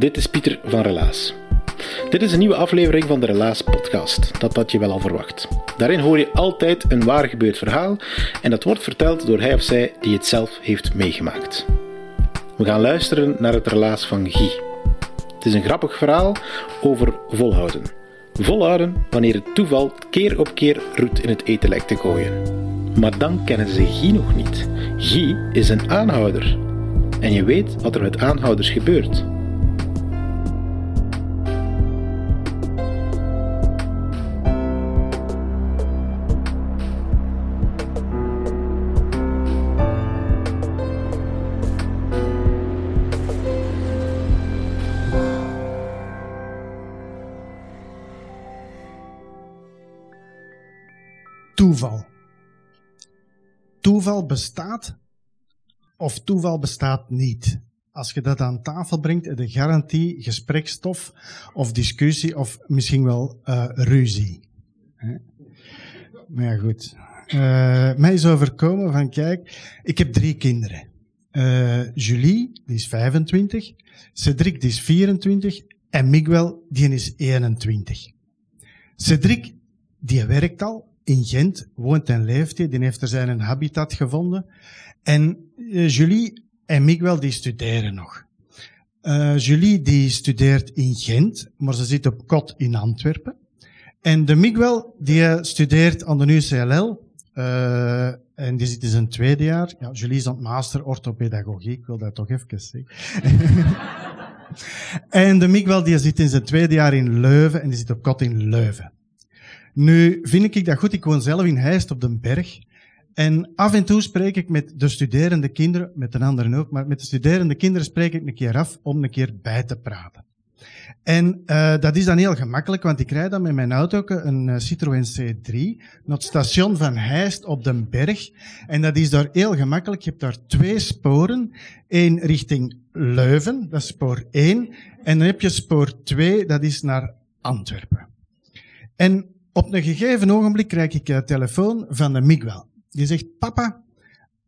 Dit is Pieter van Relaas. Dit is een nieuwe aflevering van de Relaas podcast. Dat had je wel al verwacht. Daarin hoor je altijd een waar gebeurd verhaal en dat wordt verteld door hij of zij die het zelf heeft meegemaakt. We gaan luisteren naar het relaas van Guy. Het is een grappig verhaal over volhouden. Volhouden wanneer het toeval keer op keer roet in het eten lijkt te gooien. Maar dan kennen ze Guy nog niet. Guy is een aanhouder. En je weet wat er met aanhouders gebeurt. Bestaat of toeval bestaat niet. Als je dat aan tafel brengt, je garantie gesprekstof of discussie of misschien wel eh, ruzie. Maar goed. Eh, mij is overkomen van, kijk, ik heb drie kinderen. Eh, Julie, die is 25. Cedric, die is 24. En Miguel, die is 21. Cedric, die werkt al in Gent, woont en leeft hij, die heeft er zijn habitat gevonden. En eh, Julie en Miguel, die studeren nog. Eh, Julie, die studeert in Gent, maar ze zit op kot in Antwerpen. En de Miguel, die eh, studeert aan de UCLL, eh, en die zit in zijn tweede jaar. Ja, Julie is aan het master orthopedagogie, ik wil dat toch even zeggen. en de Miguel, die zit in zijn tweede jaar in Leuven, en die zit op kot in Leuven. Nu vind ik dat goed. Ik woon zelf in Heist op de berg. En af en toe spreek ik met de studerende kinderen, met de anderen ook, maar met de studerende kinderen spreek ik een keer af om een keer bij te praten. En uh, dat is dan heel gemakkelijk, want ik rijd dan met mijn auto, een uh, Citroën C3, naar het station van Heist op den berg. En dat is daar heel gemakkelijk. Je hebt daar twee sporen. Eén richting Leuven, dat is spoor 1. En dan heb je spoor 2, dat is naar Antwerpen. En op een gegeven ogenblik krijg ik een telefoon van de Miguel. Die zegt, papa,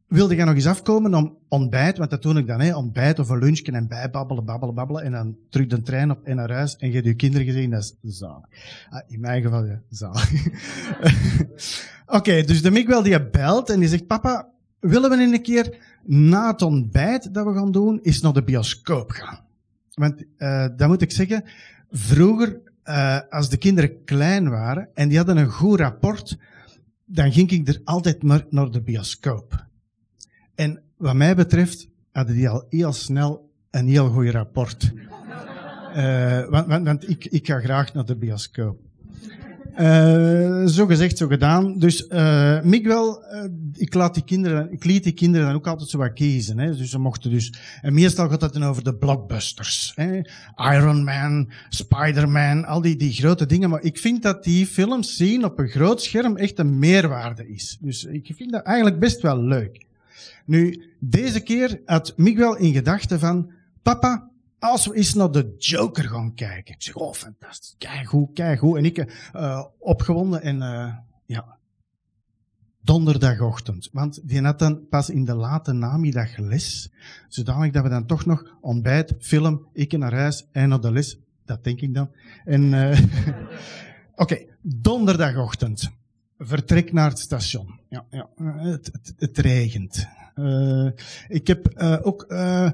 wilde jij nog eens afkomen om ontbijt, want dat doe ik dan, hè, ontbijt of een lunchje en bijbabbelen, babbelen, babbelen, en dan terug de trein op en naar huis, en je hebt je kinderen gezien, dat is zalig. Ah, in mijn geval, ja, zalig. Oké, dus de Miguel die belt en die zegt, papa, willen we een keer na het ontbijt dat we gaan doen, is naar de bioscoop gaan? Want, uh, dat moet ik zeggen, vroeger uh, als de kinderen klein waren en die hadden een goed rapport, dan ging ik er altijd maar naar de bioscoop. En wat mij betreft hadden die al heel snel een heel goed rapport. Uh, want, want, want ik, ik, ga graag naar de bioscoop. Uh, zo gezegd, zo gedaan. Dus uh, Miguel, uh, ik, laat die kinderen, ik liet die kinderen dan ook altijd zo wat kiezen. Hè. Dus ze mochten dus... En meestal gaat het dan over de blockbusters. Hè. Iron Man, Spider-Man, al die, die grote dingen. Maar ik vind dat die films zien op een groot scherm echt een meerwaarde is. Dus ik vind dat eigenlijk best wel leuk. Nu, deze keer had Miguel in gedachten van... Papa, als we eens naar de Joker gaan kijken. Ik zeg, oh, fantastisch. Kijk hoe, kijk hoe. En ik uh, opgewonden en uh, ja, donderdagochtend. Want die had dan pas in de late namiddag les. Zodanig dat we dan toch nog ontbijt, film, ik naar huis en naar de les. Dat denk ik dan. En, uh, oké, donderdagochtend. Vertrek naar het station. Ja, ja, het, het, het regent. Ik heb ook eh,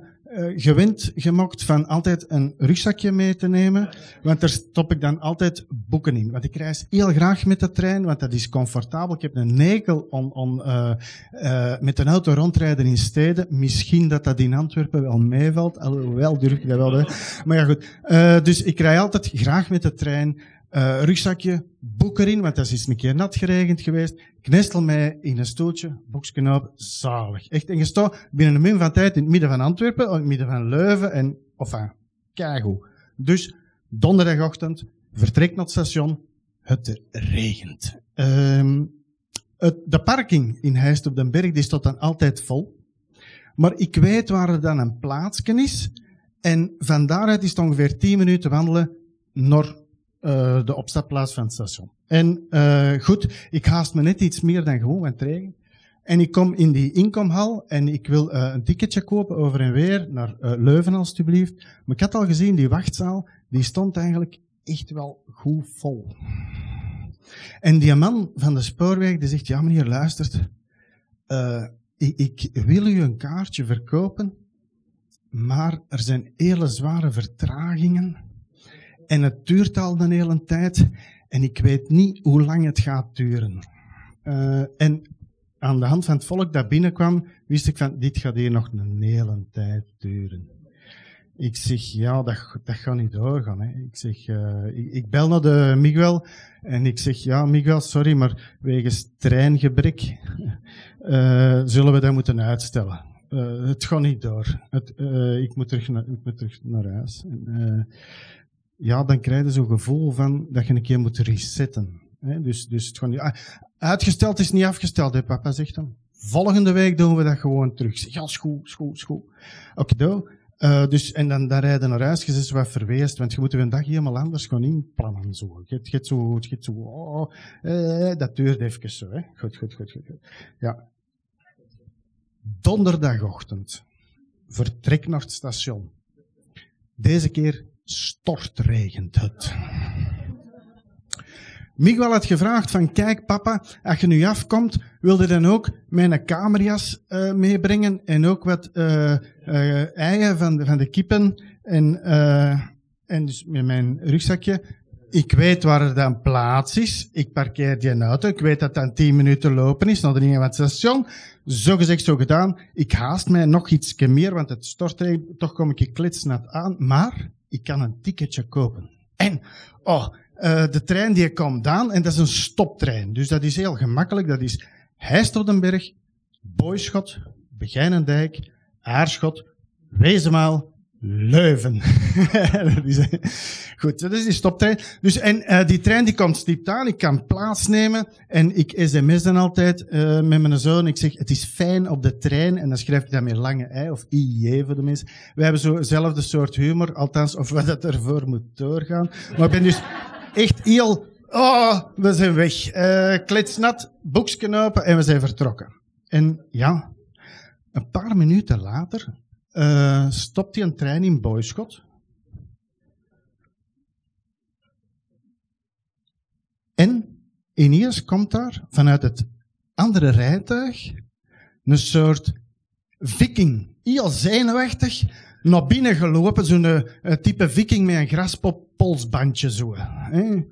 gewend gemokt van altijd een rugzakje mee te nemen, want daar stop ik dan altijd boeken in. Want ik reis heel graag met de trein, want dat is comfortabel. Ik heb een nekel om, om uh, uh, met een auto rondrijden in steden. Misschien dat dat in Antwerpen wel meevalt, alhoewel durf ik dat wel. Hè. Maar ja, goed. dus ik rij altijd graag met de trein. Uh, rugzakje, boek erin, want dat is een keer nat geregend geweest. Knestel mij in een stoeltje, boeksknoop, zalig. Echt, en je binnen een min van tijd in het midden van Antwerpen, in het midden van Leuven, en, enfin, keigoed. Dus, donderdagochtend, vertrek naar het station, het regent. Uh, het, de parking in Heist op den Berg, die staat dan altijd vol. Maar ik weet waar er dan een plaatsje is, en van daaruit is het ongeveer 10 minuten wandelen naar uh, de opstapplaats van het station. En uh, goed, ik haast me net iets meer dan gewoon het regen. En ik kom in die inkomhal en ik wil uh, een ticketje kopen over en weer naar Leuven alstublieft. Maar ik had al gezien, die wachtzaal, die stond eigenlijk echt wel goed vol. En die man van de spoorweg, die zegt, ja meneer, luistert, ik wil u een kaartje verkopen, maar er zijn hele zware vertragingen. En het duurt al een hele tijd. En ik weet niet hoe lang het gaat duren. Uh, en aan de hand van het volk dat binnenkwam, wist ik van, dit gaat hier nog een hele tijd duren. Ik zeg, ja, dat, dat gaat niet doorgaan. Hè. Ik zeg, uh, ik, bel naar de Miguel en ik zeg, ja, Miguel, sorry, maar wegens treingebrek uh, zullen we dat moeten uitstellen. Het gaat niet door. Het, ik, moet terug naar, ik moet terug naar huis. En, ja, dan krijg je zo'n gevoel van dat je een keer moet resetten. dus, dus het gewoon, ah, uitgesteld is niet afgesteld, hè, papa zegt dan. Volgende week doen we dat gewoon terug. Ja, school, school, school. Oké, okay, uh, dus, en dan, dan rijden naar huis, je is wat verweest, want je moet een dag helemaal anders gaan inplannen. Zo. Je hebt zo, je hebt zo, oh, eh, dat duurt even zo. Hè. Goed, goed, goed, goed, goed. Ja. Donderdagochtend. Vertrek naar het station. Deze keer stortregent het. Miguel had gevraagd van, kijk papa, als je nu afkomt, wilde dan ook mijn kamerjas uh, meebrengen en ook wat uh, uh, eieren van de, van de kippen en, en dus met mijn rugzakje. Ik weet waar er dan plaats is. Ik parkeer die auto. Ik weet dat dat 10 minuten lopen is naar de van het station. Zo gezegd, zo gedaan. Ik haast mij nog iets meer, want het stort toch kom ik klitsnat aan. Maar ik kan een ticketje kopen. En, oh, uh, de trein die komt aan, en dat is een stoptrein. Dus dat is heel gemakkelijk. Dat is Heist Berg, Boyschot, Begijnendijk, Aarschot, Wezenmaal, Leuven. goed, dat is die stoptrein. Dus, en uh, die trein die komt stipt aan, ik kan plaatsnemen en ik sms dan altijd uh, met mijn zoon. Ik zeg, het is fijn op de trein en dan schrijf ik dat met lange ei of IJ voor de mensen. We hebben zo hetzelfde soort humor, althans, of wat dat ervoor moet doorgaan. Maar ik ben dus echt heel, oh, we zijn weg. Uh, kletsnat, boeksknopen en we zijn vertrokken. En ja, een paar minuten later uh, stopt hij een trein in Boyschot. En ineens komt daar vanuit het andere rijtuig een soort viking, heel zenuwachtig, naar binnen gelopen. Zo'n uh, type viking met een graspop-polsbandje zo. Hè?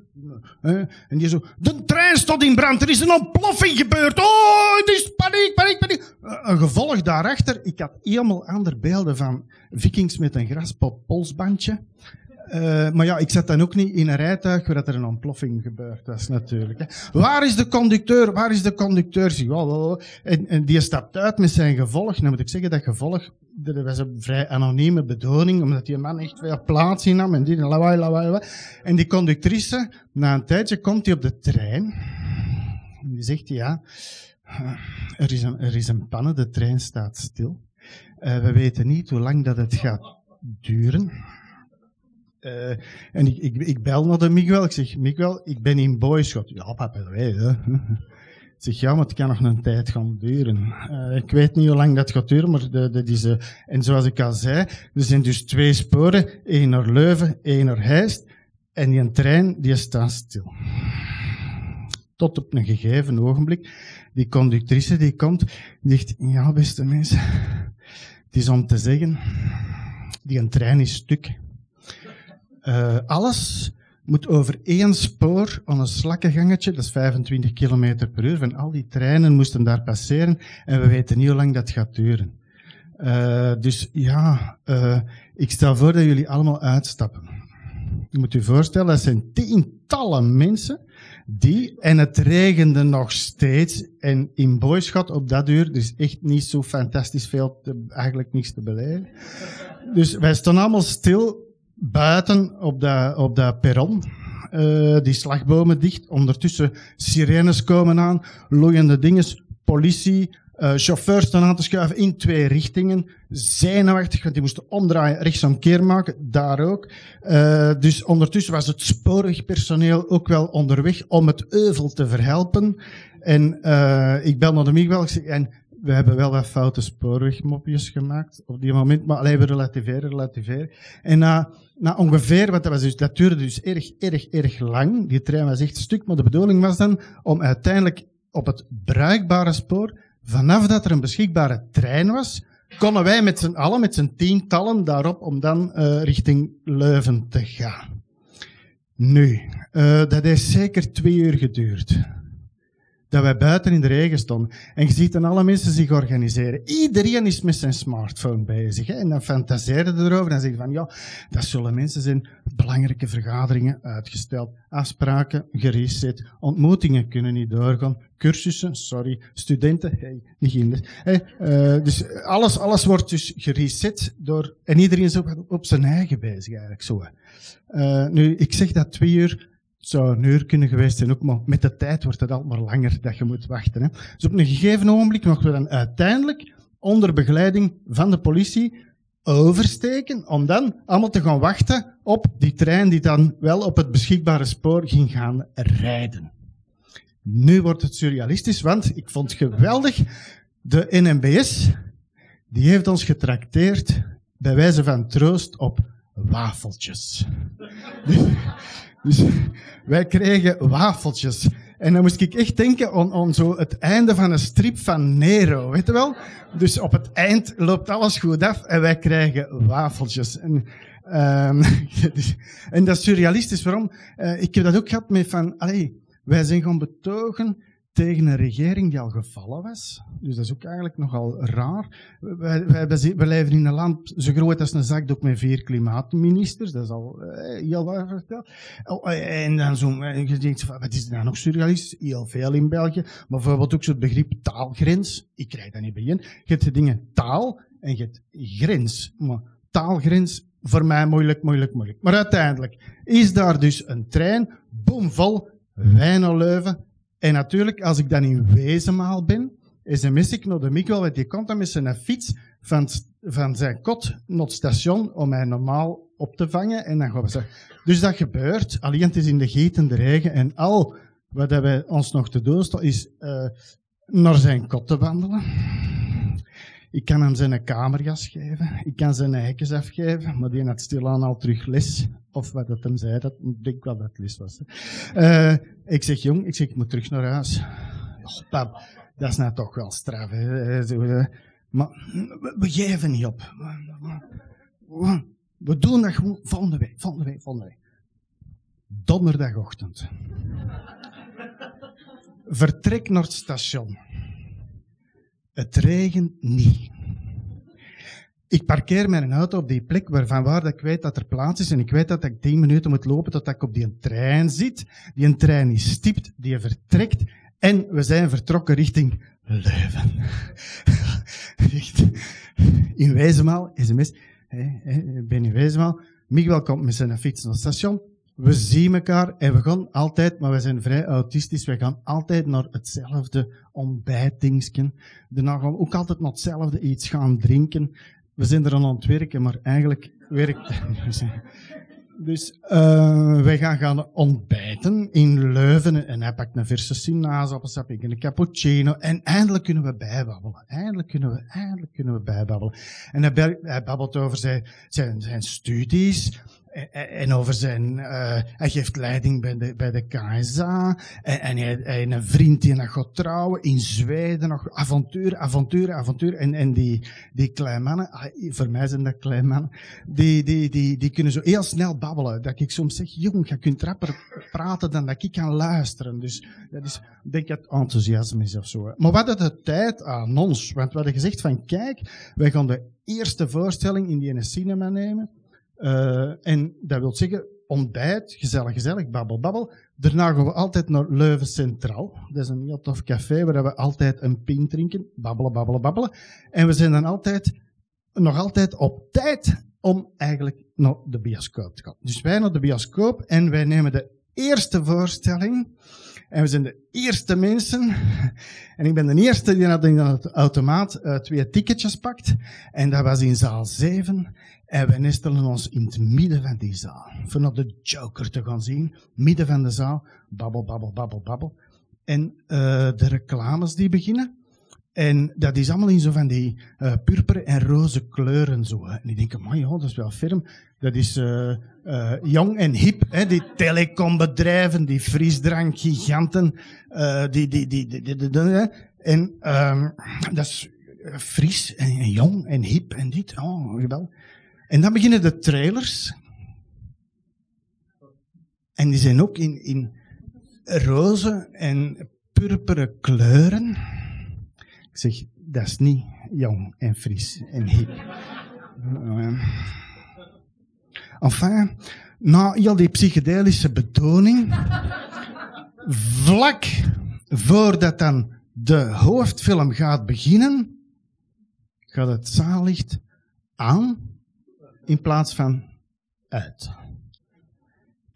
En die zo, de trein staat in brand, er is een ontploffing gebeurd. Oh, het is paniek, paniek, paniek. Een gevolg daarachter, ik had helemaal andere beelden van vikings met een graspop polsbandje. Uh, maar ja, ik zat dan ook niet in een rijtuig waar er een ontploffing gebeurd was, natuurlijk. Hè. Waar is de conducteur? Waar is de conducteur? En, en die stapt uit met zijn gevolg. Nou moet ik zeggen, dat gevolg, dat was een vrij anonieme bedoeling, omdat die man echt veel plaats innam en die lawaai, lawaai. En die conductrice, na een tijdje komt hij op de trein. En die zegt, ja, er is een, er is een pannen, de trein staat stil. Uh, we weten niet hoe lang dat het gaat duren. Uh, en ik, ik, ik, bel naar de Miguel. Ik zeg, Miguel, ik ben in Boyschot. Ja, papa, weet hè. Ik zeg, ja, maar het kan nog een tijd gaan duren. Uh, ik weet niet hoe lang dat gaat duren, maar dat is... En zoals ik al zei, er zijn dus twee sporen. één naar Leuven, één naar Heist. En die trein, die staat stil. Tot op een gegeven ogenblik. Die conductrice die komt, die zegt, ja, beste mensen Het is om te zeggen, die trein is stuk. Uh, alles moet over één spoor aan een slakkengangetje, dat is 25 km per uur, van al die treinen moesten daar passeren en we weten niet hoe lang dat gaat duren. Uh, dus ja, uh, ik stel voor dat jullie allemaal uitstappen. Je moet je voorstellen, dat zijn tientallen mensen die, en het regende nog steeds, en in Boyschot op dat uur, dus echt niet zo fantastisch veel, eigenlijk niks te beleven. Dus wij stonden allemaal stil buiten op dat, op dat perron. Uh, die slagbomen dicht. Ondertussen sirenes komen aan, loeiende dinges, politie, uh, chauffeurs staan aan te schuiven in twee richtingen. Zenuwachtig, want die moesten omdraaien, rechtsomkeer maken, daar ook. Uh, dus ondertussen was het spoorwegpersoneel ook wel onderweg om het euvel te verhelpen. En ik bel naar de Miguel en we hebben wel wat foute spoorwegmopjes gemaakt op die moment, maar alleen we relativeren, relativeren. En na, na ongeveer, wat dat was dus, dat duurde dus erg, erg, erg lang. Die trein was echt stuk, maar de bedoeling was dan om uiteindelijk op het bruikbare spoor Vanaf dat er een beschikbare trein was, konden wij met z'n allen, met z'n tientallen daarop, om dan uh, richting Leuven te gaan. Nu, uh, dat heeft zeker twee uur geduurd dat wij buiten in de regen stonden. En je ziet dan alle mensen zich organiseren. Iedereen is met zijn smartphone bezig. Hè? En dan fantaseren erover. En zeggen van, ja, dat zullen mensen zijn. Belangrijke vergaderingen uitgesteld. Afspraken gereset. Ontmoetingen kunnen niet doorgaan. Cursussen, sorry. Studenten, hey, niet hinders. Hey, uh, dus alles, alles wordt dus gereset door... En iedereen is op, op zijn eigen bezig eigenlijk zo. Uh, nu, ik zeg dat twee uur zou een uur kunnen geweest zijn ook, maar met de tijd wordt het altijd maar langer dat je moet wachten. Hè. Dus op een gegeven ogenblik mochten we dan uiteindelijk onder begeleiding van de politie oversteken om dan allemaal te gaan wachten op die trein die dan wel op het beschikbare spoor ging gaan rijden. Nu wordt het surrealistisch, want ik vond het geweldig. De NMBS, die heeft ons getrakteerd bij wijze van troost op wafeltjes. Dus wij kregen wafeltjes. En dan moest ik echt denken aan, aan zo het einde van een strip van Nero, weet je wel? Dus op het eind loopt alles goed af en wij krijgen wafeltjes. En, um, en dat is surrealistisch. Waarom? Uh, ik heb dat ook gehad met van, allee, wij zijn gaan betogen tegen een regering die al gevallen was. Dus dat is ook eigenlijk nogal raar. Wij, leven in een land zo groot als een zakdoek met vier klimaatministers. Dat is al eh, heel waar verteld. Oh, eh, en dan zo, eh, je denkt, wat is daar nog surrealistisch? Heel veel in België. Maar bijvoorbeeld ook zo'n begrip taalgrens. Ik krijg dat niet bij Je hebt de dingen taal en je hebt grens. Maar taalgrens, voor mij moeilijk, moeilijk, moeilijk. Maar uiteindelijk is daar dus een trein, boomvol, wij naar Leuven, en natuurlijk, als ik dan in Wezenmaal ben, sms ik naar de Mikkel, want die komt dan met zijn fiets van, van zijn kot naar het station om mij normaal op te vangen. En dan gaan we zeggen. Dus dat gebeurt. Alleen het is in de gietende regen. En al wat wij ons nog te doen is uh, naar zijn kot te wandelen. Ik kan hem zijn kamerjas geven. Ik kan zijn eikens afgeven. Maar die had stilaan al terug les. Of wat dat hem zei. Dat, ik denk wel dat het les was. Uh, ik zeg, jong, ik zeg, ik moet terug naar huis. Oh, pap, dat is nou toch wel straf. Hè? Maar we, geven niet op. We doen dat gewoon volgende week, volgende week, volgende week. Donderdagochtend. Vertrek naar het station. Het regent niet. Ik parkeer mijn auto op die plek waarvan waar dat ik weet dat er plaats is en ik weet dat ik tien minuten moet lopen tot ik op die trein zit. Die een trein is stipt, die vertrekt en we zijn vertrokken richting Leuven. in Wezenmaal, sms, ik ben in Wezenmaal. Miguel komt met zijn fiets naar het station. We zien elkaar en we gaan altijd, maar we zijn vrij autistisch, we gaan altijd naar hetzelfde ontbijtdingsken. Daarna gaan we ook altijd naar hetzelfde iets gaan drinken. We zijn er aan het werken, maar eigenlijk werkt Dus uh, wij gaan gaan ontbijten in Leuven en hij pakt een verse sinaasappelsap, ik een cappuccino en eindelijk kunnen we bijbabbelen. Eindelijk kunnen we, eindelijk kunnen we bijbabbelen. En hij, babbelt over zijn, zijn studies En, over zijn, uh, hij geeft leiding bij de, bij de KSA. En, en hij, hij een vriend die nog gaat trouwen in Zweden. Nog avontuur, avontuur, avontuur. En, en die, die kleine mannen, ah, voor mij zijn dat kleine mannen, die, die, die, die kunnen zo heel snel babbelen. Dat ik soms zeg, jong, je kunt rapper praten dan dat ik kan luisteren. Dus dat is, denk ik, het enthousiasme is of zo. Maar we hadden de tijd aan ons. Want we hadden gezegd van, kijk, wij gaan de eerste voorstelling in die ene cinema nemen. Uh, en dat wil zeggen, ontbijt, gezellig, gezellig, babbel, babbel. Daarna gaan we altijd naar Leuven Centraal. Dat is een heel tof café waar we altijd een pint drinken. Babbelen, babbelen, babbelen. En we zijn dan altijd, nog altijd op tijd om eigenlijk naar de bioscoop te gaan. Dus wij naar de bioscoop en wij nemen de eerste voorstelling. En we zijn de eerste mensen. En ik ben de eerste die aan het automaat uh, twee ticketjes pakt. En dat was in zaal 7. En wij nestelen ons in het midden van die zaal. Voor naar de Joker te gaan zien. Midden van de zaal. Babbel, babbel, babbel, babbel. En uh, de reclames die beginnen. En dat is allemaal in zo van die uh, purper en roze kleuren zo. En ik denk, man ja, dat is wel firm. Dat is uh, uh, jong en hip, hè. die telecombedrijven, die frisdrankgiganten, die, die, die, die, die, die, En um, dat is fris en, en, jong en hip en dit. Oh, geweldig. En dan beginnen de trailers. En die zijn ook in, in roze en purperen kleuren. Ik zeg, dat is niet jong en fris en hip. Enfin, na heel die psychedelische betoning, vlak voordat dan de hoofdfilm gaat beginnen, gaat het zaallicht aan in plaats van uit.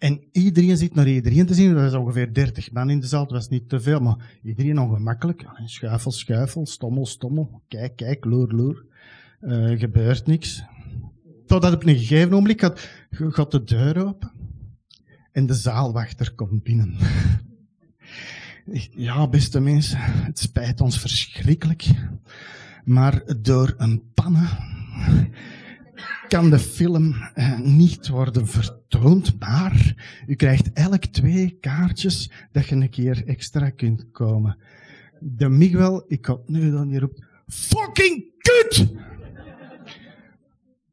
En iedereen zit naar iedereen te zien. Dat is ongeveer 30 man in de zaal. Dat was niet te veel, maar iedereen ongemakkelijk. Schuifel, schuifel, stommel, stommel. Kijk, kijk, loer, loer. Uh, gebeurt niks. Totdat op een gegeven moment gaat, gaat de deur open. En de zaalwachter komt binnen. ja, beste mensen, het spijt ons verschrikkelijk. Maar door een pannen kan de film uh, niet worden vertoond, maar u krijgt elk twee kaartjes dat je een keer extra kunt komen. De Miguel, ik had nu dan die roept, fucking kut!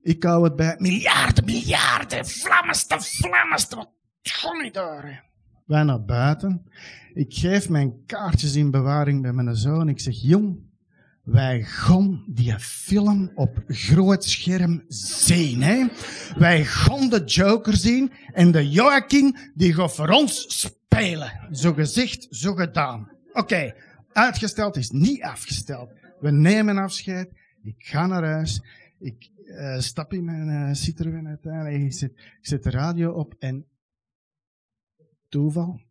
Ik hou het bij miljarden, miljarden, vlammenste, vlammenste, wat gewoon niet door. Wij naar buiten. Ik geef mijn kaartjes in bewaring bij mijn zoon. Ik zeg, jong, wij gaan die film op groot scherm zien. Hè? Wij gaan de Joker zien en de Joaquin die gaat voor ons spelen. Zo gezegd, zo gedaan. Oké, uitgesteld is niet afgesteld. We nemen afscheid. Ik ga naar huis. Ik uh, stap in mijn uh, Citroën uiteindelijk. Ik zet, ik zet de radio op en toeval.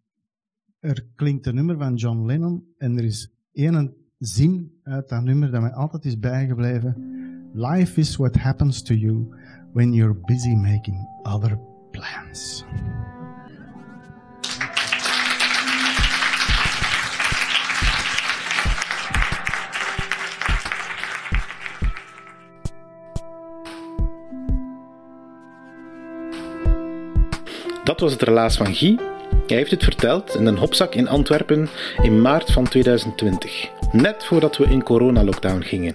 Er klinkt een nummer van John Lennon en er is één zin uit dat nummer dat mij altijd is bijgebleven. Life is what happens to you when you're busy making other plans. Dat was het relaas van Guy. Hij heeft het verteld in een hopzak in Antwerpen in maart van 2020 net voordat we in coronalockdown gingen.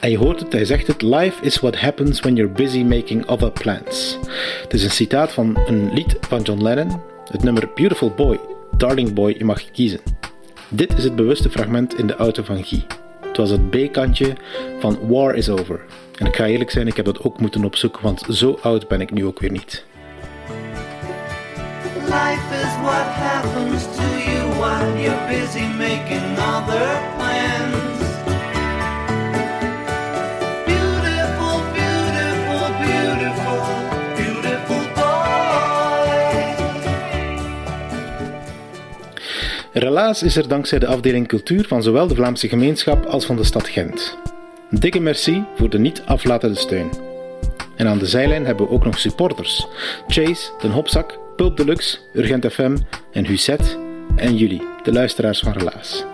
En je hoort het, hij zegt het: Life is what happens when you're busy making other plans. Het is een citaat van een lied van John Lennon, het nummer Beautiful Boy, Darling Boy, je mag kiezen. Dit is het bewuste fragment in de auto van Guy. Het was het B-kantje van War is Over. En ik ga eerlijk zijn, ik heb dat ook moeten opzoeken, want zo oud ben ik nu ook weer niet. Life is what happens to you while you're busy making Relaas is er dankzij de afdeling cultuur van zowel de Vlaamse gemeenschap als van de stad Gent. Dikke merci voor de niet aflatende steun. En aan de zijlijn hebben we ook nog supporters. Chase, Den Hopzak, Pulp Deluxe, Urgent FM en Husset en jullie, de luisteraars van Relaas.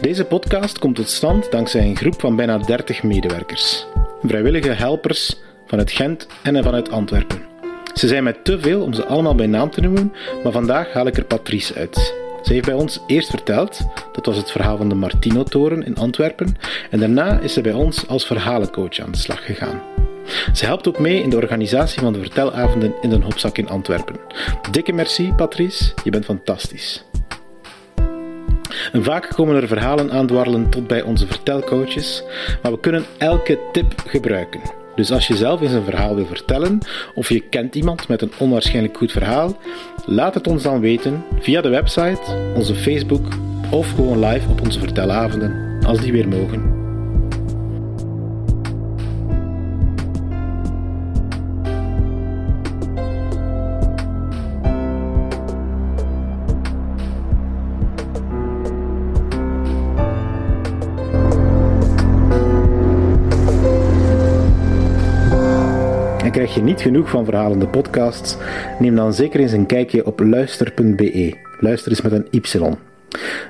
Deze podcast komt tot stand dankzij een groep van bijna 30 medewerkers. Vrijwillige helpers vanuit Gent en vanuit Antwerpen. Ze zijn mij te veel om ze allemaal bij naam te noemen, maar vandaag haal ik er Patrice uit. Ze heeft bij ons eerst verteld, dat was het verhaal van de Martino-toren in Antwerpen, en daarna is ze bij ons als verhalencoach aan de slag gegaan. Ze helpt ook mee in de organisatie van de vertelavonden in Den Hopzak in Antwerpen. Dikke merci, Patrice, je bent fantastisch. Vaak komen er verhalen aandwarrelen tot bij onze vertelcoaches, maar we kunnen elke tip gebruiken. Dus als je zelf eens een verhaal wil vertellen, of je kent iemand met een onwaarschijnlijk goed verhaal, laat het ons dan weten via de website, onze Facebook of gewoon live op onze vertelavonden, als die weer mogen. Krijg je niet genoeg van verhalende podcasts? Neem dan zeker eens een kijkje op luister.be. Luister is met een Y.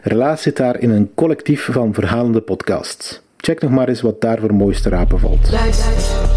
Relaas zit daar in een collectief van verhalende podcasts. Check nog maar eens wat daar voor mooiste rapen valt. Luister.